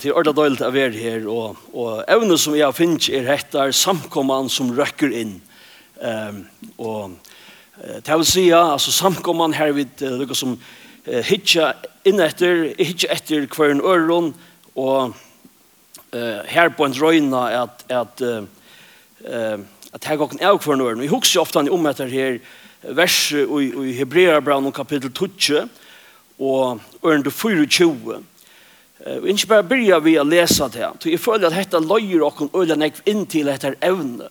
til ordet døylt av er her, og, og evne som jeg finner er hettar samkomman som røkker inn. Um, og det vil si, altså samkomman her vid uh, noe som uh, hitja inn etter, hitja etter hver en øron, og uh, her på en røyna at, at, uh, uh, at her gokken er hver en øron. Vi husker ofte om etter her verset i, i Hebreabran kapittel 12, og øren til 24, Og ikke bare begynner vi å lese det Så Jeg føler at dette løyer og øyler nekv inn til dette evne.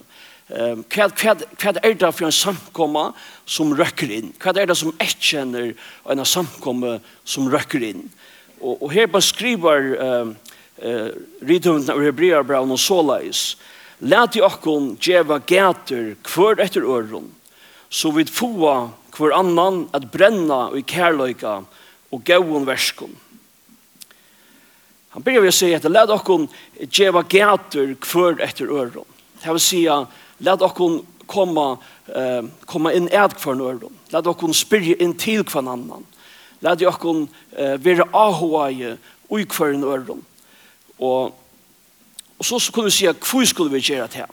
Hva, hva, hva er det for en samkomma som røkker inn? Hva er det som jeg kjenner en samkomma som røkker inn? Og, og her beskriver um, uh, rydhunden av Hebreabraun og Solais. Læt i okken djeva gater hver etter øren, så vi få hver annan at brenna i kærløyka og gauon verskom. Han börjar vi säga att lad oss geva gator kvar efter öron. Det vill säga lad oss komma eh, komma in ät kvar öron. Lad oss spyrja in till kvar annan. Lad oss eh, vara ahoaje ui kvar öron. Och och så så skulle vi säga hur skulle vi göra det här?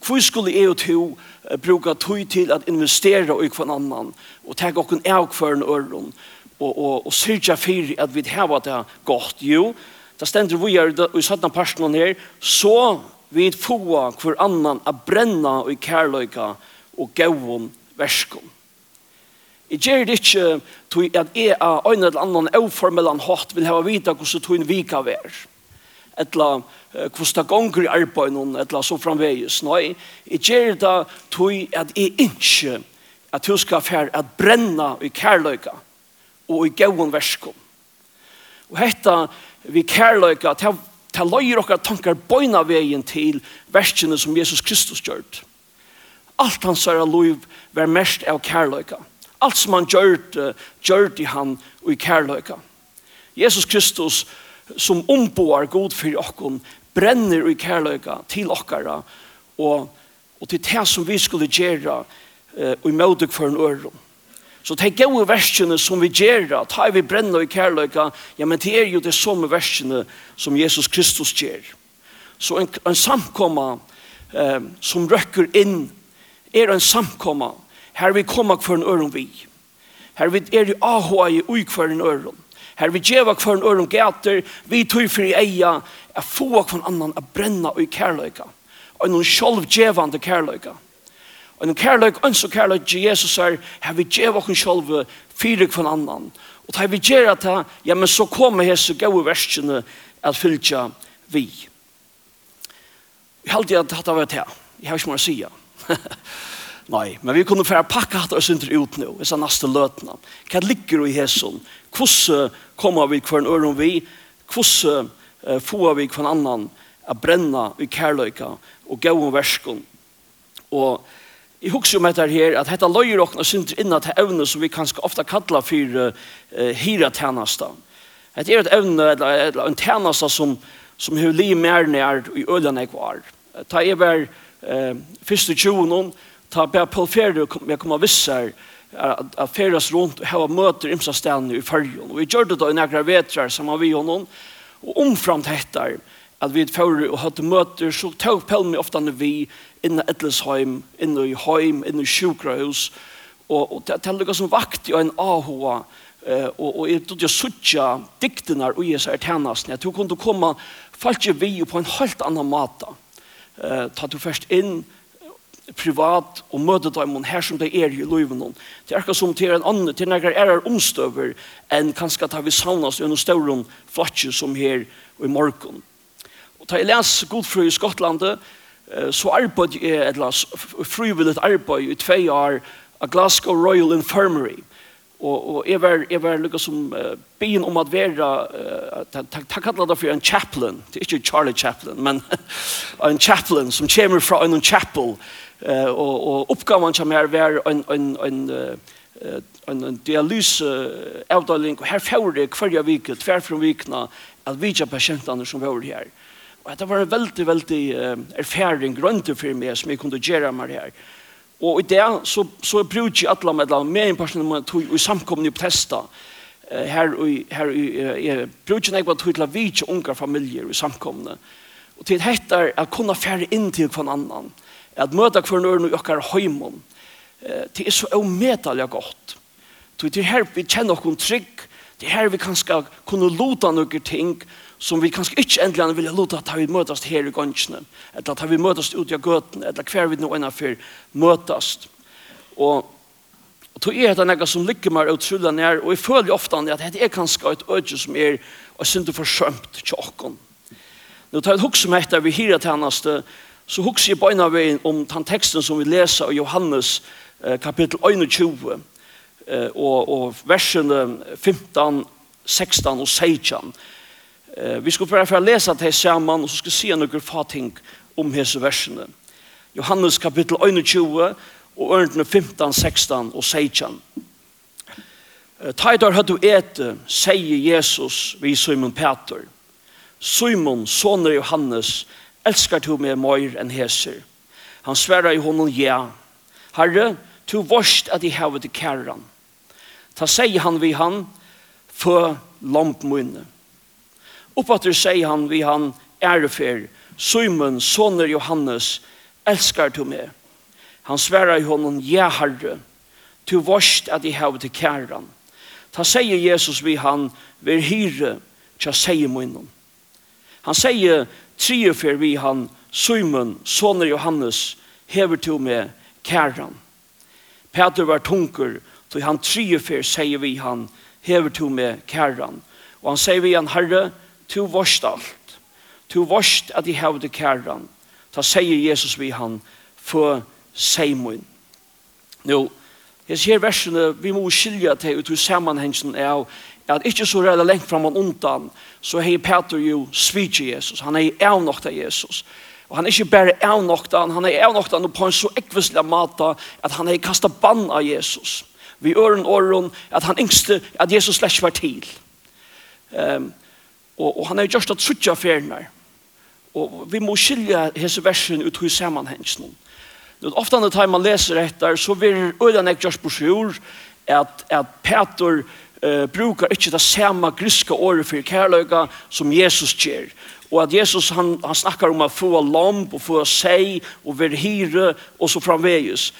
Hvor skulle jeg og to bruka tog til at investera i kvann annan og tega okken av en øren og, og, og syrja fyrir at vi hava det godt? Jo, Da stender vi er i sattna parten her, så vi få hver annan a brenna i kærløyka og gauon verskom. I gjer det ikke tog at jeg av en eller annan avformellan hatt vil hava vita hvordan tog en vika vær. Etla hvordan det gonger i arbeid etla så framvegis. Nei, i gjer det tog at jeg ikke at du skal fær at brenna i kærløyka og i gauon verskom. Og hetta vi kærløyka, til, til løyer okkar tankar bøyna vegin til verskene som Jesus Kristus gjørt. Alt hans er loiv var mest av kærløyka. Alt som han gjørt, gjørt i han og i kærløyka. Jesus Kristus som omboar god fyrir okkon, brenner i kærløyka til okkara og, og til det som vi skulle gjøre uh, i møte for en øron. Så de gode versene som vi gjør, ta vi brenner i kærløyka, ja, men det er jo det samme versene som Jesus Kristus gjør. Så en, en samkomma eh, som røkker inn, er en samkomma her vi kommer for en øron vi. Her vi er i ahoa i ui for en øron. Her vi gjeva for en øron gater, vi tog for i eia, er få for en annan, a brenna i kærløyka. Og noen sjolv gjevande kærløyka. Kærløyka Og en kærløk, ønsk og kærløk til Jesus er, her vi gjør oss selv fire kvann annan. Og da vi gjør at det, ja, men så kommer hese gode versene at fylltja vi. Jeg halte at dette var det her. Jeg har ikke mer å si. Nei, men vi kunne fære pakka hatt oss under ut nå, hvis han neste løtene. Hva ligger i hesen? Hvordan kommer vi kvann øren vi? Hvordan uh, får vi kvann annan a brenna i kærløyka og gode verskene? Og Jeg husker om dette her, at dette løyer åkne synder inn til evne som vi kanskje ofte kaller for uh, hira tjeneste. Det er et evne, eller, eller en tjeneste som, som har liv mer nær i ølen jeg var. Ta jeg var uh, første tjoen, ta bare på ferie, jeg kom visse her, at ferdes rundt og hava møter imsa stedene i fyrjon. Og vi gjør det da i nærkere vetrar saman vi og noen, og omframt hettar, at vi får og hatt møter, så tok på meg ofte når vi inne Edlesheim, inne i heim, inne i sjukrahus. Og, og det er noe som vakt i en AHA, eh, og, og jeg trodde jeg suttja diktene og jeg sier tjenestene. Jeg tror kunne komme falske vi på en helt annen måte. Eh, ta du først inn privat og møte dem her som det er i livet. Det er ikke som til en annen, til når er er omstøver enn kanskje ta vi savnes i en større flatje som her i morgen. Og ta jeg les Godfrøy i Skottlandet, så arbeid jeg, et eller frivillig arbeid i tve år av Glasgow Royal Infirmary. Og, og jeg var, jeg var lukka som uh, byen om at være, uh, ta kallar det for en chaplain, det er ikke Charlie Chaplin, men en chaplain som kommer fra en chapel, uh, og, og oppgaven som er var en, en, en, uh, en, en dialyse avdeling, og her fjore hver vike, tverfra vikna, at vi ikke pasientene som var her. Uh, Og det var en veldig, veldig uh, erfaring grønte for meg som jeg kunne gjøre meg her. Og i det så, så brukte jeg alle med det, med en person som tog i samkomne på testa. Uh, her i, her i, uh, jeg brukte jeg bare tog til å vite unge familier i samkomne. Og til dette er å kunne fære inn til hver annan. At møte hver nøren og dere høymon. Uh, det er så omedelig godt. Det er her vi kjenner oss trygg. Det er her vi kan skal kunne lute noen ting. Og som vi kanskje ikke endelig vil låta at vi møtes her i gansjene, eller at vi møtes ut i gøten, eller hver vi nå ennå før møtes. Og, og tog er det noe som ligger meg utrolig nær, og jeg føler ofte at det er kanskje et øde som er og synes du forsømt til åkken. Nå tar jeg hukse meg etter vi hyrer til hennes, så hukse jeg på en av veien om den teksten som vi leser i Johannes kapittel 21, og, og versene 15, 16 og 16, Eh, vi skal bare for å lese det sammen, og så skal vi se noen få ting om disse versene. Johannes kapittel 21, og ørentene 15, 16 og 16. Taidar du ete, sier Jesus vi Simon Peter. Simon, soner Johannes, elskar du meg mer enn heser. Han sverar i honom ja. Herre, du vorst at i havet i kæran. Ta sier han vi han, for lampmunne. Oppatter sier han vi han ærefer, Simon, soner Johannes, elskar du meg? Han sverar i honom, ja herre, tu vorst at jeg har til kæran. Ta sier Jesus vi han, ver hyre, tja sier munnen. Han sier, triefer vi han, Simon, soner Johannes, hever to meg kæran. Peter var tunker, så han triefer, sier vi han, hever to meg kæran. Og han sier vi han, herre, herre, to vorst alt. To vorst at de hevde kæran. Ta sier Jesus vi han, for seimun. Nå, jeg ser versene, vi må skilja til ut i sammanhengen av at ikke så røyla lengt fram og undan, så hei Peter jo svitje Jesus. Han er avnokta Jesus. Og han er ikke bare avnokta, han er avnokta på en så ekvislig mata at han er kasta bann av Jesus. Vi øren åren at han yngste at Jesus slett var til. Um, Og, og han er just at suttja ferner. Og vi må skilja hese versen ut hos sammanhengsen. Nå, ofta når man leser etter, så vil øyden jeg gjørs på sjur at, at Peter uh, brukar ikkje det samme griska året for kærløyga som Jesus gjør. Og at Jesus han, han snakkar om å få lamp og få seg og være hyre og så framvegis.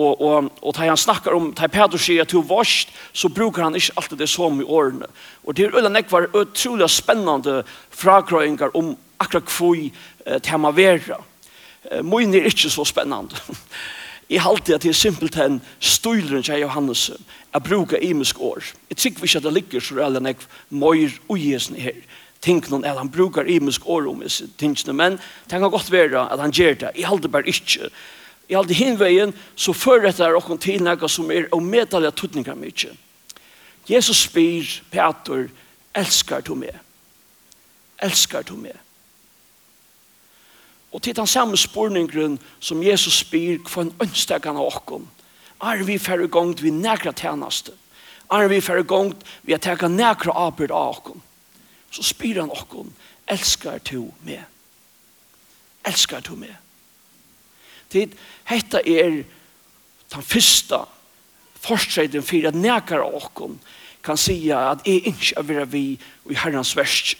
Og, og, og da han snakker om, da Peter sier at du varst, så brukar han ikke alltid det som i årene. Og det er øyne nekvar utrolig spennende fragrøyngar om akkurat hvor eh, tema vera. Eh, Moin er ikke så spennende. I halte at det er simpelthen støyleren til Johannes jeg bruker imisk år. Jeg tykker ikke at det ligger så øyne nekvar møyr uiesne her tinknon eller han brukar imisk år om tingene, men det kan godt være at han gjør det. Jeg halte bare ikke i all hin veien, så forrettar okkon til nega som er og medalja tutningar mykje. Jesus spyr, Peter, elskar du meg? Elskar du meg? Og til den samme spurninggrunn som Jesus spyr hva en ønstekan av okkon, er vi færre gongt vi nækra tjenaste, er vi færre gongt vi er teka nekra arbeid av okkon, så spyr han okkon, elskar du meg? Elskar du meg? tid, hetta er den første forstreden for at nekara av kan sija at jeg ikke er vera vi i herrens versk.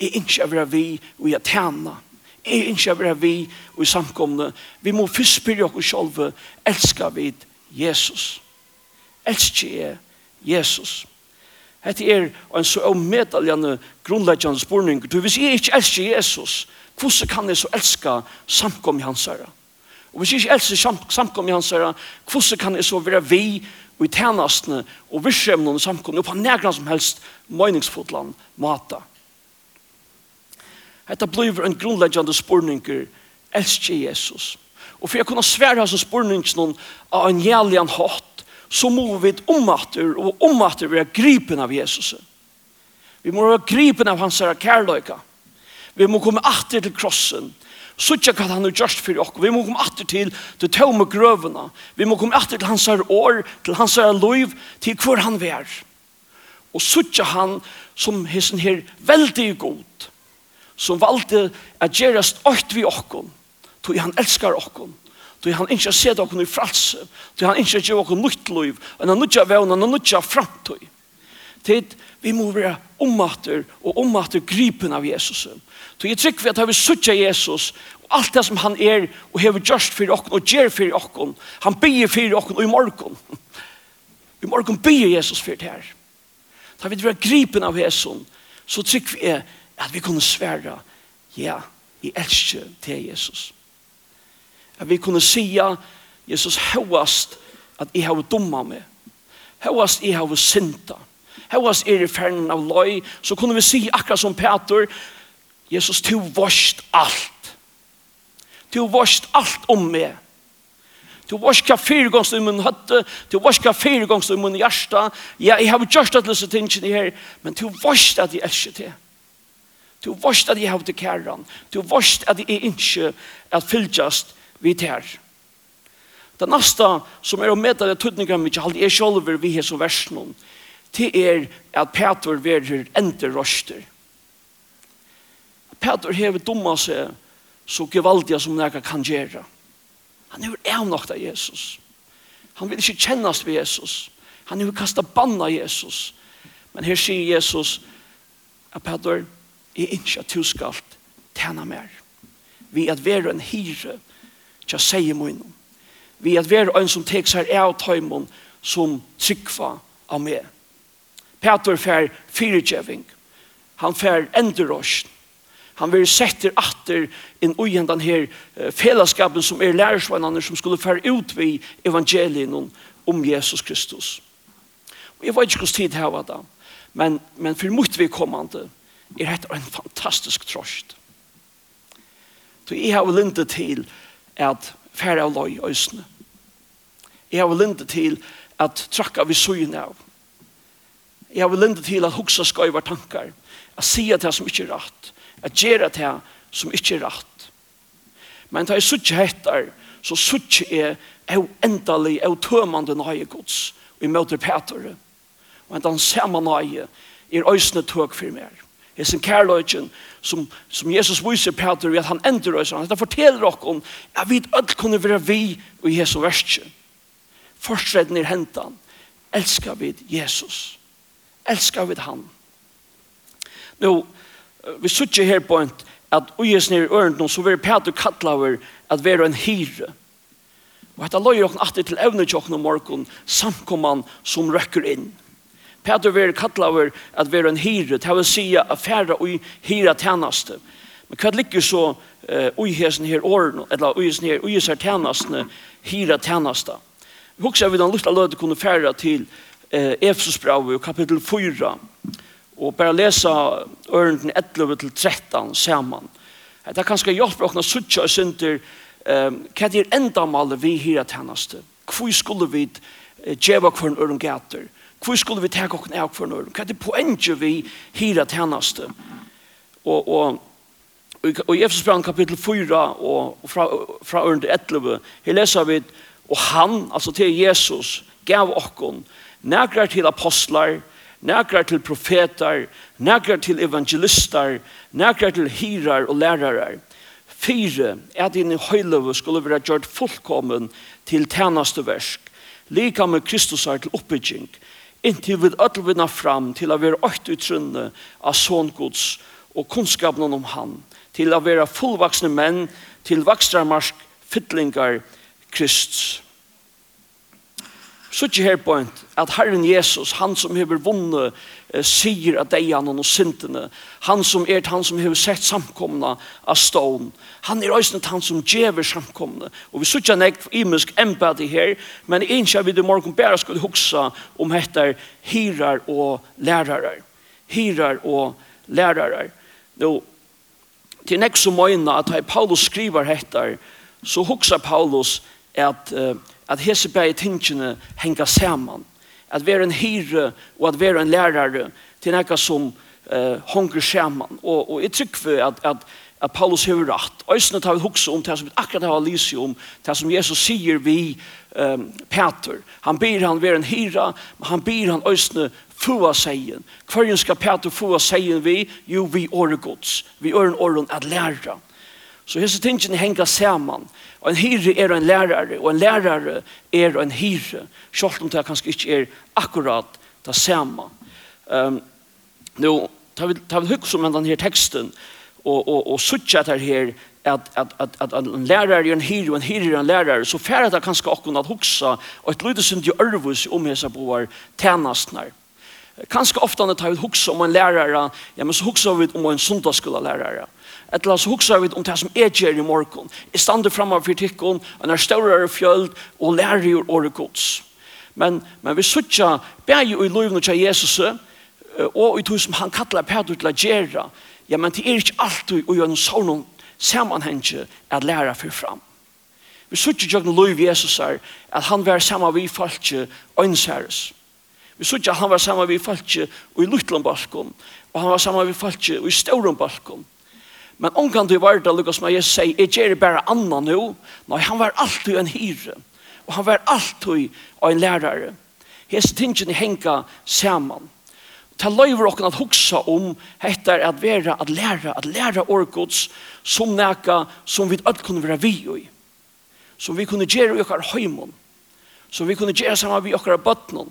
Jeg ikke er vera vi og jeg tjena. Jeg ikke er vera vi og i samkomne. Vi må først spyrja oss sjolve, elskar vi Jesus. Elskar jeg Jesus. Hette er en så omedalgjande grunnleggjande spurning. Du, hvis jeg ikke elskar Jesus, Hvordan kan jeg så elske samkom i hans herre? Og hvis jeg ikke elsker samkom i hans herre, hvordan kan jeg så være vi og i tjenestene og virkjevnene samkom, og på nærkene som helst meningsfotland mata? Hetta blir en grunnleggjande spurninger, elsker Jesus. Og for jeg kunne svære hans spurningen av en jævlig hatt, så må vi omater og omater være gripen av Jesus. Vi må være gripen av hans herre kærløyka. Vi må komme atter til krossen. Sucha hva han har gjørst for okk. Vi må komme atter til til tømme grøvene. Vi må komme atter til hans år, til hans her liv, til hvor han vær. Og sucha han som hessen her veldig god, som valgte at gerast åkt vi okkom, tog han elskar okkom, tog han ikke sett okkom i fralse, tog han ikke gjør okkom nytt liv, og han nytt av vevn, han nytt framtøy tid vi må være ommatter og ommatter gripen av Jesus. Så jeg trykker vi at vi suttje Jesus og alt det som han er og hever gjørst for okken og gjør for okken. Han byr for okken og i morgen. I morgen byr Jesus for det her. Da vi være gripen av Jesus så trykker vi at vi kunne svære ja, i elsker til Jesus. At vi kunne sija Jesus høyest at jeg har dummet meg. Høyest jeg har synda. Hevas er i fernen av løy, så kunne vi si akkurat som Peter, Jesus, du varst alt. Du varst alt om meg. Du varst hva fire fyregångst i min høtte, du varst hva fire fyregångst i min hjärsta. Ja, jeg har gjort at disse tingene her, men du varst at jeg elsker til. Du varst at jeg har til kæren. Du varst at jeg ikke er fylltjast vidt her. Det neste som er å møte det tøtninger mye, er selv vi har som versen det er at Petor verer ender røster. Petor hever dumma seg så gevaldiga som nega kan gjøre. Han er avnakt av Jesus. Han vil ikke kjennes ved Jesus. Han er kasta banna Jesus. Men her sier Jesus at Petor er ikke at du skal tjene mer. Vi at være en hyre til å si munnen. Vi at være en som tek seg av tøymon som tryggva av meg. Peter fær fyrirgjeving. Han fer endurosjen. Han vil sette atter inn ui den her fellesskapen som er lærersvannene som skulle fære ut vi evangelien om Jesus Kristus. Og jeg vet ikke hvordan tid her var da, men, men for mot vi kommande er dette en fantastisk trost. Så jeg har lindet til at fære av løy øsene. Jeg har lindet til at trakka vi søgne av. Jeg har linde til at hoksa skøyver tankar. At sia det som ikke er rett. At gjøre det som ikke er rett. Men da jeg suttje hettar, så suttje er au endelig, au tømande nøye gods. Og i møter Petere. Og den samme nøye er øysene tøk for mer. sin kærløgjen som, som Jesus viser Peter ved at han ender øysene. Han forteller dere om at vi alt kunne være vi og Jesu verste. Forstredden er hentan. Elskar vi Jesus. Jesus elskar vi han. Nå, vi sitter her på en, at uges nere i ørenden, så vil Peter kalla over at vi er en hyre. Og dette løy dere alltid til evne til åkne morgen, samkomman som røkker inn. Peter vil kalla over at vi er en hyre, til å si at færre og hyre tjeneste. Men hva ligger så uh, uges her åren, eller uges nere, uges her tjenestene, hyre tjeneste? Vi husker vi den lukta løte kunne færre til eh, Efesus brev kapitel 4 og bare lesa ørenden 11 til 13 saman. Det er kanskje hjelp å suttje og synder eh, hva det er endamalet vi her tjeneste. Hvor skulle vi eh, djeva hver en øren gater? Hvor skulle vi teka hver en hver en øren? Hva er det poenget vi her tjeneste? Og, og Og i Efesus brev kapittel 4 og fra, fra under 11, her leser vi, og han, altså til Jesus, gav okkon nekrar til apostlar, nekrar til profetar, nekrar til evangelistar, nekrar til hirar og lærarar. Fyre, at din i høyløve skulle være gjort fullkommen til tjeneste versk, lika med Kristusar til oppbygging, inntil vi ødelvinna fram til å være økt utrunne av sångods og kunnskapen om han, til å være fullvaksne menn, til vakstramarsk, fytlingar, Kristus. Så ikke her på en, at Herren Jesus, han som hever vunnet, eh, sier at deg han og sintene, han som er han som hever sett samkomna av stån, han er også han som djever samkomna. Og vi sier ikke nekt imensk empati her, men ikke vi i morgen bare skulle huske om dette hirar og lærere. Hirar og lærere. Nå, til nekt som øyne at Paulus skriver dette, så husker Paulus at uh, at hese bæ tingene henga saman. At vera en hyre og at vera en lærare til nekka som eh, hongur saman. Og, og jeg trykker at, at, at Paulus hefur rett. Øysene tar vi hukse om det som vi akkurat har lyst om, det som Jesus sier vi um, Peter. Han ber han vera en hyra, han ber han øysene fua seien. Hverjen skal Peter fua seien vi? Jo, vi åregods. Vi åren åren at læra. Så hese tingene henger sammen. Og en hyre er en lærare, og en lærare er en hyre. Selv om det kanskje ikke er akkurat det samme. Um, nå, tar vi, tar vi hukse om denne här teksten, og, og, og suttje etter her, at, at, at, at en lærare er en hyre, og en hyre er en lærare, så færre det kanskje akkurat at huksa, og et lydesynd i ørvus om hese boar tjenestene. Kanskje ofte når vi hukse om en lærare, ja, men så hukse vi om en sundagsskola lærare Et la oss hugsa vid om det som er gjer i morgon. Jeg stander framme for tikkon, en er større fjöld og lærer i året gods. Men, men vi suttja bæg i loven til Jesus og i tog som han kallar Petur til å gjera. Ja, men det er ikke alltid å gjøre noen sånn sammanhenge at læra for fram. Vi suttja jøgn loven Jesus er at han var saman vi falskje øynsæres. Vi suttja han var saman vi falskje og i luttlandbalkom og han var saman vi falskje og i staurenbalkom Men omkant i varda, Lukas, når jeg sier, jeg gjør bare anna nå. Nei, han var alltid en hyre. Og han var alltid en lærare. Hese tingene henga saman. Ta løyver okken at hugsa om hetta er at vera, at læra, at læra årgods som neka som vi alt kunne vera vi i. Som vi kunne gjere i okkar høymon. Som vi kunne gjere saman vi okkar bøtnon.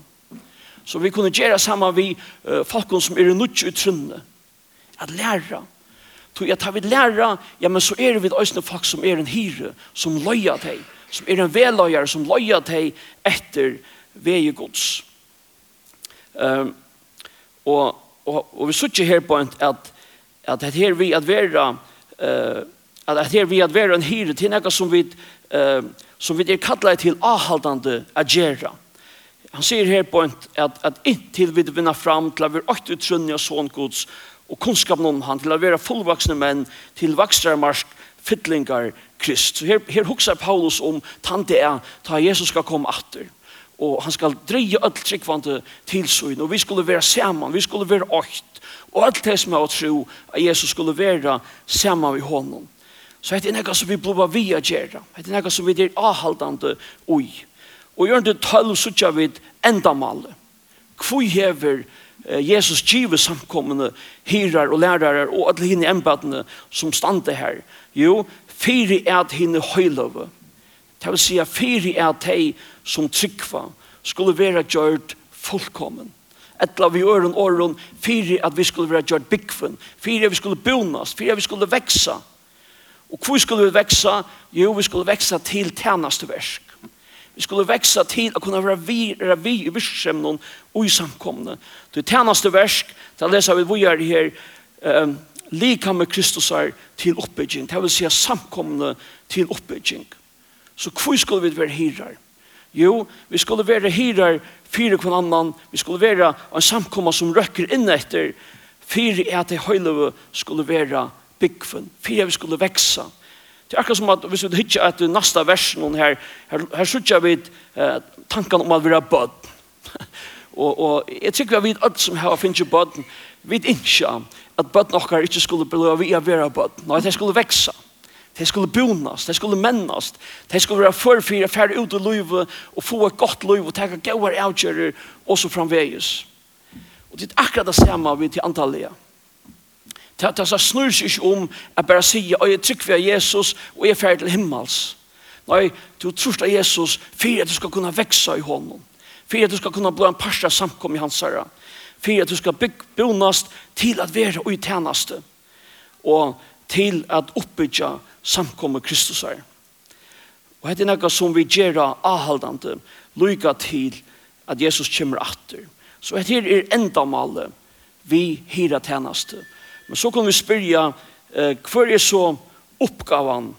Som vi kunne gjere saman vi uh, folkon som er i nudge utrunne. At læra. At læra Tog jeg tar vi læra, ja, men så er vi øyne folk som er en hyre, som løyer dig, som er en veløyer, som løyer dig etter veie gods. Um, og, og, og vi sitter her på att, at, at, det her vi at være, uh, at, det her vi at være en hyre til noe som vi, uh, som vi er kallet til avhaldende agera. Han sier her på att, at, at inntil vi vinner fram til at vi er åtte utrunne og sånn gods, og kunnskapen om han, til å være fullvaksne menn, til vakstrarmarsk, fytlingar krist. Så her, her hukser Paulus om tante er, ta Jesus skal komme atter. Og han skal dreie alt tryggvande tilsyn. og vi skulle være saman, vi skulle være åkt. Og alt det som er å tro, at Jesus skulle være saman vi honom. Så det er noe som vi blir vi å gjøre. Det er noe som vi er avhaldande ui. Og gjør det tølv sutja vid endamallet. Hvor hever Jesus? Jesus giver samkommende hyrer og lærere og alle henne embedene som stande her. Jo, fire er at henne høyløve. Det vil si at fire er at de som tryggva skulle være gjørt fullkommen. Etla vi øren åren, fire at vi skulle være gjørt byggfunn. fire at vi skulle bonas. fire at vi skulle veksa. Og hvor skulle vi veksa? Jo, vi skulle veksa til tjenesteversk. Vi skulle växa till att kunna vara vi, vara vi i virksomheten och i samkomna. Det tjänaste värsk, där läser vi vad gör det här um, lika med Kristus är till uppbygging. Det vill säga samkomna till uppbygging. Så hur skulle vi vara hirar? Jo, vi skulle vara hirar fyra kvann annan. Vi skulle vara en samkomma som röcker in efter fyra är att det höjlöver skulle vara byggfunn. Fyra vi skulle växa. Det er akkurat som at hvis vi hittar at nästa versen her, her, her sutja vi eh, tanken om at vi er bød. og, og jeg tykker vi vet alt som har finnes bød, vi vet ikke at bød nokkar ikke skulle beløve vi er vera bød. Nei, det skulle veksa. Det skulle bonast, det skulle mennast, det skulle være forfyrir, færre ut i livet, og få et godt liv, og teka gauar avgjører, også framvegis. Og det er akkurat det samme vi til antallet. Det er så snur seg ikke om at bare sier, og jeg trykker av Jesus, og jeg er ferdig til himmels. Nei, du tror av Jesus for at du skal kunne vekse i hånden. For at du skal kunne bli en parsa samkom i hans herre. For at du skal bonast til at være og i tjeneste. Og til at oppbygge samkom med Kristus her. Og dette er noe som vi gjør avholdende, lykke til at Jesus kommer atter. Så dette er endamålet vi hyrer tjeneste. Men så kan vi spyrja, eh, hva er så oppgavan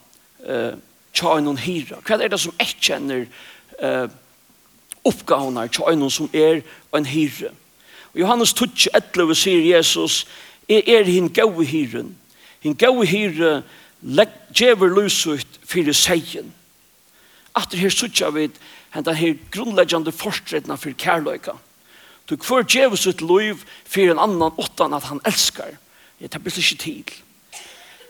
eh, tja noen hyra? Hva er det som jeg kjenner eh, oppgavan her tja noen som er en hyra? Og Johannes 21 sier Jesus, er, er hinn gau hyren. Hinn gau hyre gjever lusut fyrir seien. Atter her sutja vid henta her grunnleggjande forstredna fyrir kærløyka. Du hver gjever ut loiv fyrir en annan åttan at han elskar. Jeg tar blir ikke tid.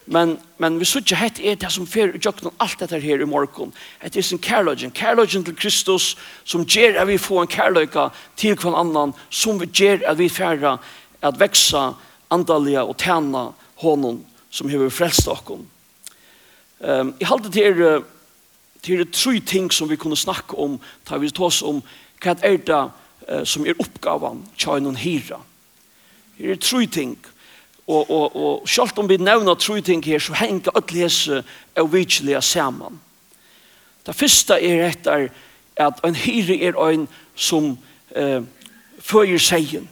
Men, men vi sier hett er det som fer i jøkken alt dette her i morgen. Det er sin kærløgjen. Kærløgjen til Kristus som gjør at vi får en kærløyga til hver annan som vi gjør at vi færre at veksa andalige og tjene hånden som hever frelst okken. Um, jeg halte til er, til er tre ting som vi kunne snakke om, tar vi til oss om hva er det uh, som er oppgaven til noen hyra. Det er tre ting. Og, og, og selv om vi nevner tro ting her, så henger alle hese og vidtjelige sammen. Det første er etter at en hyre er en som eh, føyer seien,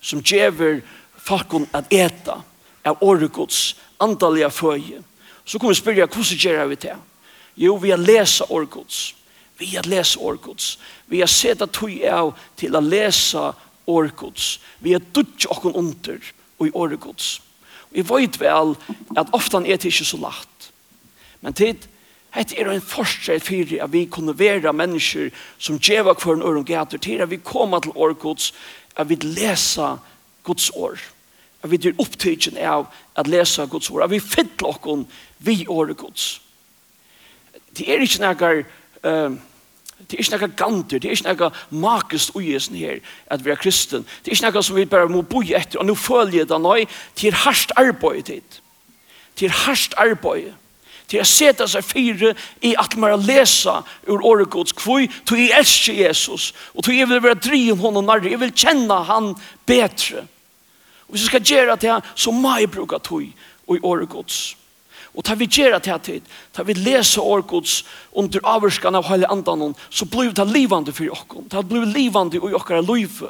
som gjever falkon at eta av åregods andalige føye. Så kommer vi spørre, hvordan gjør vi det? Jo, vi har lesa åregods. Vi har lesa åregods. Vi har sett at vi er til å lesa åregods. Vi har dutt okken under i året gods. Og vet vel at ofte er det ikke så lagt. Men tid, det er en forskjell for at vi kunne være mennesker som gjør hver en øren gater til at vi kommer til årgods, at vi leser Guds år. At vi dyr opptidgen av at lese Guds år. At vi fyller okken vi årgods. Det er ikke noe uh, Det er ikke noe ganter, det er ikke noe makest uisen her, at vi er kristen. Det er ikke noe som vi bare må bo etter, og nå følger jeg det nå, det er hardt arbeid dit. Det er hardt arbeid. Det er seta seg fire i at man lesa ur året gods kvøy, to jeg elsker Jesus, og to jeg vil være driv om honom nærre, jeg vil kjenne han bedre. Og hvis jeg skal gjøre det så må jeg bruke tog i året gods. Og tar vi gjør det tid, tar vi lese årgods under avvarskan av hele andan, så blir det livande for oss. Det blir livande i okkara liv.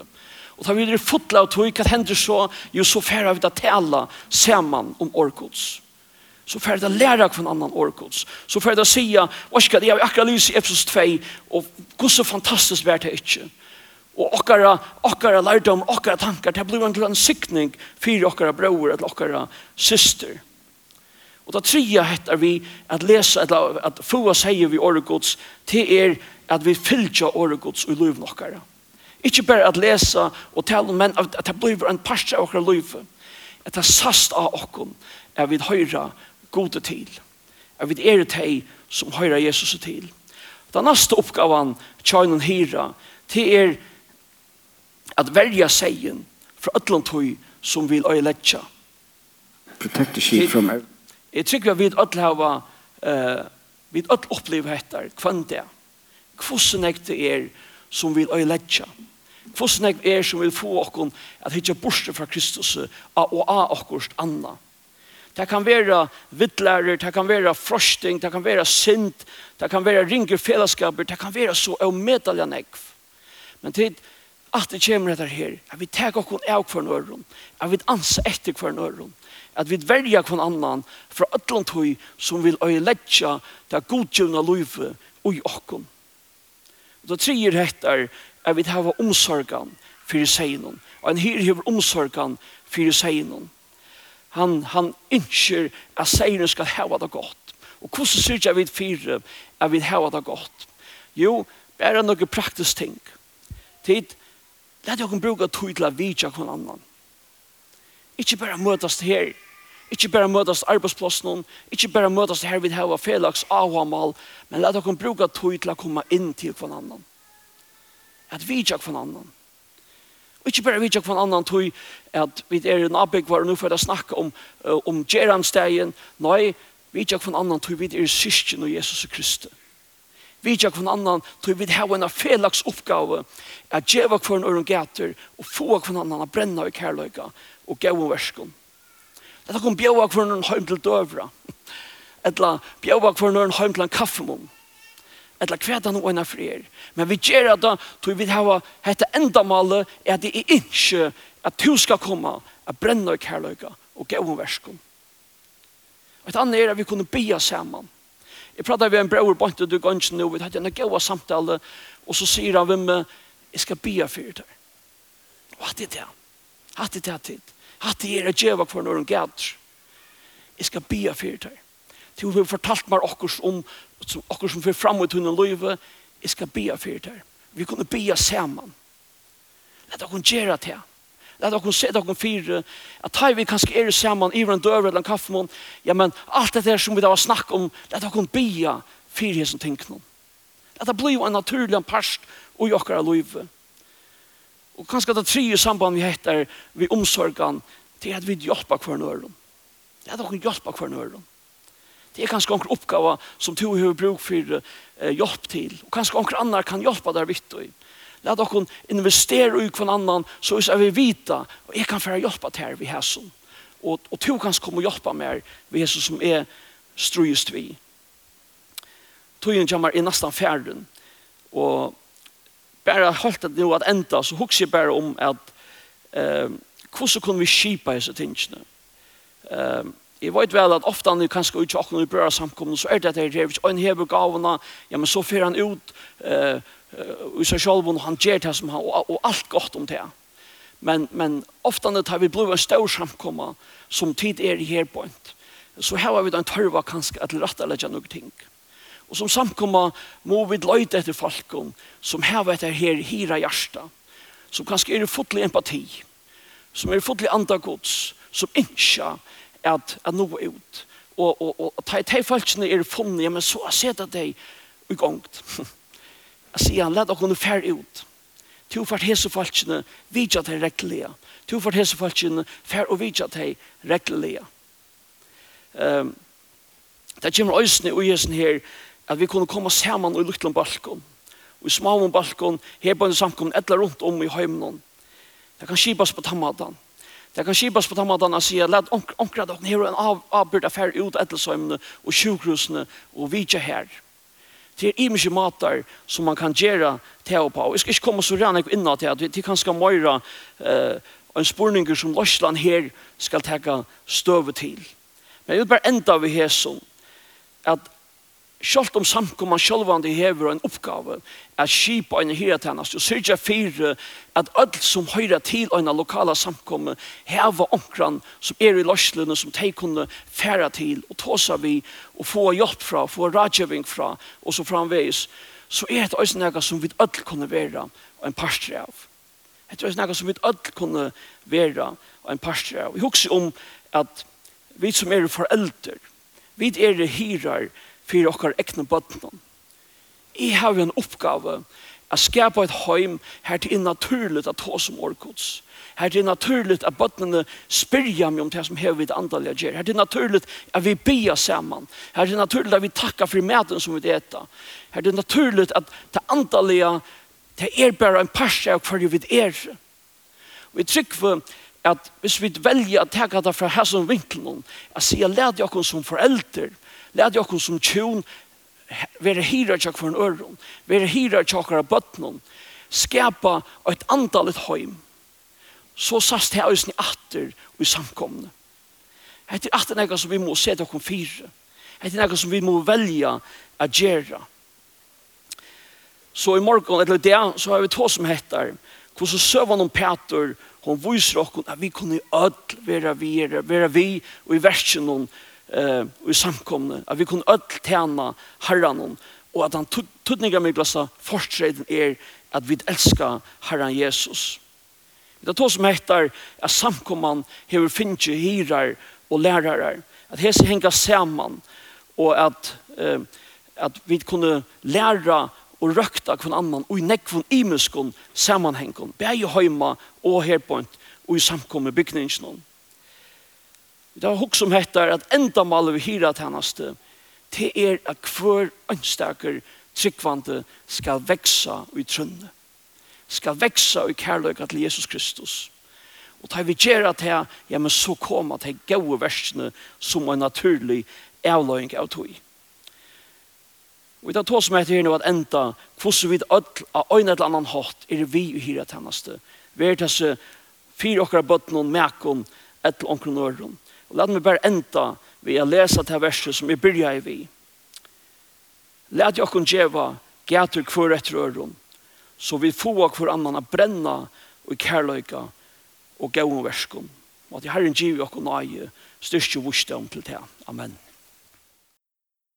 Og tar vi det fotla og tog, hva hender så? Jo, så færre vi det tala saman om årgods. Så færre det lære hver annan årgods. Så færre det sige, hva skal jeg akkurat lyse i Epsos 2, og hvor så fantastisk vært det ikke. Og okkara, okkara lærdom, okkara tankar, det blir en sikning for okkara bror eller okkara syster. Og da tredje heter vi at lesa, eller at få seier vi året gods, er at vi fylgja året gods i liv nokkara. Ikke bare at lesa og tale, men at det blir en parst av okkara liv. At det sast av okkon er vi høyra gode til. Er vi er teg som høyra Jesus til. Den neste oppgaven tjøynen hyra, det er at verja seien fra ötlantøy som vil øyeletja. Protect the sheep from Jeg tror vi alle har uh, vi alle opplever dette kvann det. Hvordan er det er som vil øyelegge? Hvordan er det er som vil få oss at hitte borste fra Kristus og av oss anna? Det kan være vittlærer, det kan være frosting, det kan være sint, det kan være ringer fellesskaper, det kan være så avmedelig nekv. Men tid, at det kommer etter her, at vi tar oss av for nøyron, at vi anser etter for nøyron, at vi verja kvann annan fra ötland høy som vil øyeletja det godgjøvna løyve ui okkon. Og da trier hettar er vi hava omsorgan fyrir seinon. Og en her hever omsorgan fyrir seinon. Han, han innskjer at seinon skal hava det godt. Og hvordan syrja vid fyrir er vi hava det godt? Jo, bare noen praktisk ting. Tid, let dere bruka tog til å vidja kvann annan Ikke bare møtast her. Ikke bare møtast arbeidsplassen. Ikke bare møtast her vi har felaks avhamal. Men la dere bruke tog til å komme inn til hver annan. At vi ikke hver annan. Og ikke bare vi ikke hver annan tog at vi er en abbygg var nå for å snakke om, uh, om Geranstegen. Nei, vi ikke hver annan tog vi er syskjen og Jesus Kristus vidja kvann annan, tog vi har en felaks oppgave, at djeva kvann øren gater, og få kvann annan å brenne i kærløyga, og gøy verskon. Det er kom bjøva for noen heim til døvra. Etla bjøa hver noen heim til en kaffemån. Etla kvæta noen av frier. Men vi gjør det, tog vi hava hette endamålet er at det er ikke at du skal komme at brenne i kærløyga og gøy verskon. Og et annet er at vi kunne bia saman. Jeg pratar vi en bror på du går ikke nå, vi hadde en gøy samtale, og så sier han ved meg, jeg skal bia fyrir deg. Og at det er det. Hatt det hatt Hatt det er at djeva for når hun gæder. Jeg skal bia fyrir deg. Til hun har fortalt meg okkurs om som, okkur som fyrir fram ut hunden løyve. Jeg skal bia fyrir deg. Vi kunne bia saman. Lett okkur gjerra til. Lett okkur se okkur fyrir. At hei vi kanskje er saman i en døver eller en kaffemån. Ja, men alt det der som vi da var snakk om. Lett okkur bia fyrir hesson tinknum. Lett det blir jo en naturlig parst og i okkar løyve. Lett Og kanskje det tre samband vi heter vi omsorgan til at vi hjelper hver nøyre. Det er at vi hjelper hver nøyre. Det er kanskje noen oppgave som du har bruk for eh, hjelp til. Og kanskje noen andre kan hjelpe der vidt og i. La dere investere i hver annan så er vi vita og jeg kan få hjelpe til her vi har. Og, og to kan komme og hjelpe mer ved Jesus som er strøyest vi. Tøyen kommer i nesten ferden. Og bare holdt det nå at enda, så husker jeg bare om at eh, hvordan kunne vi skipa disse tingene. Eh, jeg vet vel at ofte han er kanskje ikke akkurat i brøra samkomne, så er det det her, hvis han hever gavene, ja, men så fyrer han ut eh, i seg selv, og han gjør det som han, og, og alt godt om det. Men, men ofte når vi blir en stor samkomne, som tid er i her på en, så her har vi en tørva kanskje at rette eller gjøre noen ting. Eh, Og som samkomma må vi løyde etter falkon som hever etter her hira hjärsta, som kanskje er fotlig empati, som er fotlig andagods, som innskja at, at nå ut. Og, og, og, og de folkene er funnet, men så har sett at de er gongt. Jeg sier han, let dere fær ut. Tu fart hese folkene vidja de reglelige. Tu fart hese folkene fære og vidja til reglelige. Um, det kommer øyne og hessen her, at vi kunne komme sammen i lukten balkon, og i smaum balkon, her på en samkom, et eller rundt om i heimnon. Det kan skibas på tammadan. Det kan skibas på tammadan og sier, let omkra dere her en av, avbyrd affær ut etelsøymene og sjukrusene og vidje her. Det er imiske matar som man kan gjøre til og på. Jeg skal ikke komme så rann jeg innan til at vi kan skal møyra uh, en spurninger som Løsland her skal ta støve til. Men jeg vil bare enda ved hæsson at Sjalt om samkomman sjálvande hever en oppgave at skipa en hyratennast og syrja fyrir at öll som høyra til en lokala samkomme heva omkran som er i løslene som de kunne færa til og tåsa vi og få hjelp fra, få rådgjøving fra og så framveis så er det også nega som vi öll kunne vera og en parstre av. Det er også noe som vi öll kunne vera og en parstre av. Vi husker om at vi som er foreldre, vi er hyrar, for okkar ekne bøttene. Jeg har en oppgave at skapa et heim her til er naturligt at ta som årkods. Her til er naturligt at bøtnene spyrja meg om det som hever vidt andalega gjer. Her til er naturligt at vi bia saman. Her til er naturligt at vi takkar for maten som vi eta. Her til er naturligt at det andalega det er bare en parse av hver vi er. Vi trykker at hvis vi velger å ta det fra her som vinkelen, at sier, lad jeg som forelder, lad jeg som tjon, være hyrer tjokk for en øron, være hyrer tjokkere av bøttenen, skapa et andalet høym, så sast her øyne atter og i samkomne. Hette er atter nega som vi må se dere fire. Hette er nega som vi må velja å gjøre. Så i morgen, eller det, så har vi to som heter, hvordan søvann om Peter og Hon viser okkur at vi kunne öll vera vi, vera vi og i versen hon eh, i samkomne, at vi kunne öll tjena herran hon, og at han tutninga mig glasa forstreden er at vi elska herran Jesus. Det er to som heter at samkomman hever finnje hirar og lærarar, at hese henga saman, og at, eh, at vi kunne læra og røkta kvann annan og i nekvun imuskun samanhengun, bæg heima og herpoint og i samkomme bygningsnån. Det har hokk som heter at enda maler vi hyra tennaste, det er at hver ønstaker tryggvande skal veksa i trunne, skal veksa i kærløyga til Jesus Kristus. Og tar vi gjerra til, ja, men så koma til gode versene som en naturlig avløying av tog. Og vi tar tås med etter her nå at enda hvordan vi ødel av øyne eller annan hatt er vi i hyra tjeneste. Vi er til disse fire okkara bøttene, mekon, etter omkring øren. Og la meg bare enda vi har lesa til verset som vi begynner i vi. Læt jeg okkon djeva gater hver etter øren, så vi får hver annen å brenne og kærløyke og gå om versken. Og at herren giv okkon nøye styrkje vursdom til det. Amen.